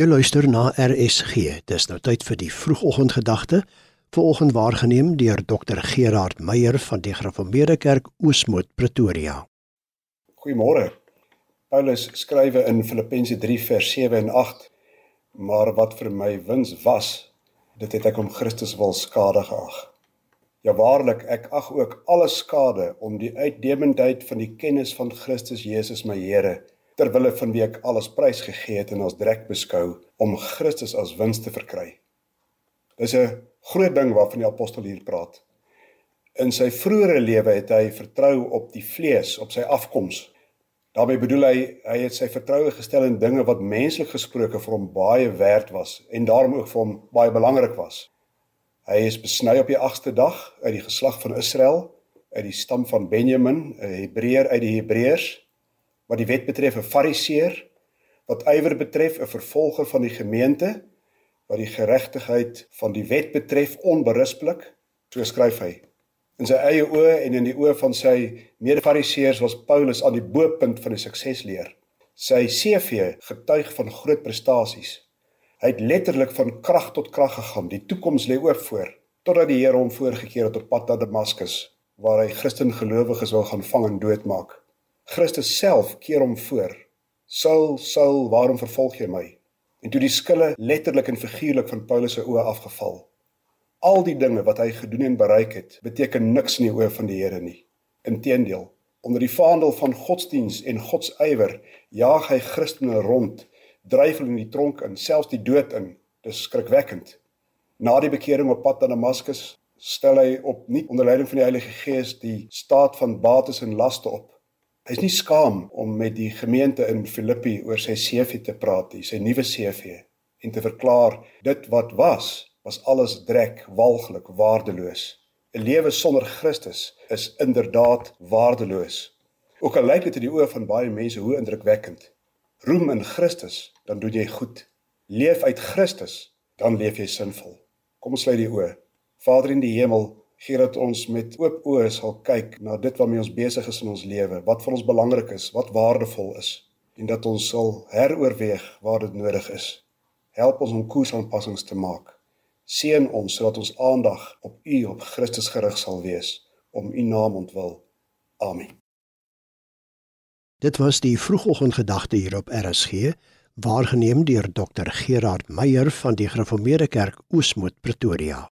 Jy luister na RSG. Dis nou tyd vir die vroegoggendgedagte. Vanoggend waargeneem deur Dr Gerard Meyer van die Gereformeerde Kerk Oosmoed Pretoria. Goeiemôre. Paulus skrywe in Filippense 3 vers 7 en 8: Maar wat vir my wins was, dit het ek om Christus wil skade geag. Ja waarlik, ek ag ook alles skade om die uitdemendheid van die kennis van Christus Jesus my Here ter wille van wie ek alles prys gegee het en as drek beskou om Christus as wins te verkry. Dis 'n groot ding waarvan die apostel hier praat. In sy vroeëre lewe het hy vertrou op die vlees, op sy afkoms. daarmee bedoel hy hy het sy vertroue gestel in dinge wat menslik gesproke vir hom baie werd was en daarom ook vir hom baie belangrik was. Hy is besny op die 8ste dag uit die geslag van Israel, uit die stam van Benjamin, 'n Hebreër uit die Hebreërs wat die wet betref 'n fariseer, wat ywer betref 'n vervolger van die gemeente, wat die geregtigheid van die wet betref onberispelik, so skryf hy. In sy eie oë en in die oë van sy mede-fariseërs was Paulus aan die bo-punt van die suksesleer. Sy CV getuig van groot prestasies. Hy het letterlik van krag tot krag gegaan. Die toekoms lê oop voor totdat die Here hom voorgekeer het op pad na Damaskus waar hy Christen gelowiges wil gaan vang en doodmaak. Christus self keer hom voor. Saul, Saul, waarom vervolg jy my? En toe die skille letterlik en figuurlik van Paulus se oë afgeval. Al die dinge wat hy gedoen en bereik het, beteken niks in die oë van die Here nie. Inteendeel, onder die vaandel van godsdiens en godsywer jaag hy Christene rond, dryf hulle in die tronk in, selfs die dood in. Dis skrikwekkend. Na die bekering op pad na Damaskus stel hy op nuut onder leiding van die Heilige Gees die staat van bates en laste op Hy is nie skaam om met die gemeente in Filippi oor sy CV te praat nie, sy nuwe CV en te verklaar dit wat was, was alles drek, walglik, waardeloos. 'n Lewe sonder Christus is inderdaad waardeloos. Ook al lyk dit in die oë van baie mense hoe indrukwekkend. Roem in Christus, dan doen jy goed. Leef uit Christus, dan leef jy sinvol. Kom ons sluit die oë. Vader in die hemel, gee dat ons met oop oë sal kyk na dit waarmee ons besig is in ons lewe, wat vir ons belangrik is, wat waardevol is en dat ons sal heroorweeg waar dit nodig is. Help ons om koersaanpassings te maak. Seën ons sodat ons aandag op U op Christus gerig sal wees om U naam ontwil. Amen. Dit was die vroegoggendgedagte hier op RSG, waargeneem deur Dr Gerard Meyer van die Gereformeerde Kerk Oosmoed Pretoria.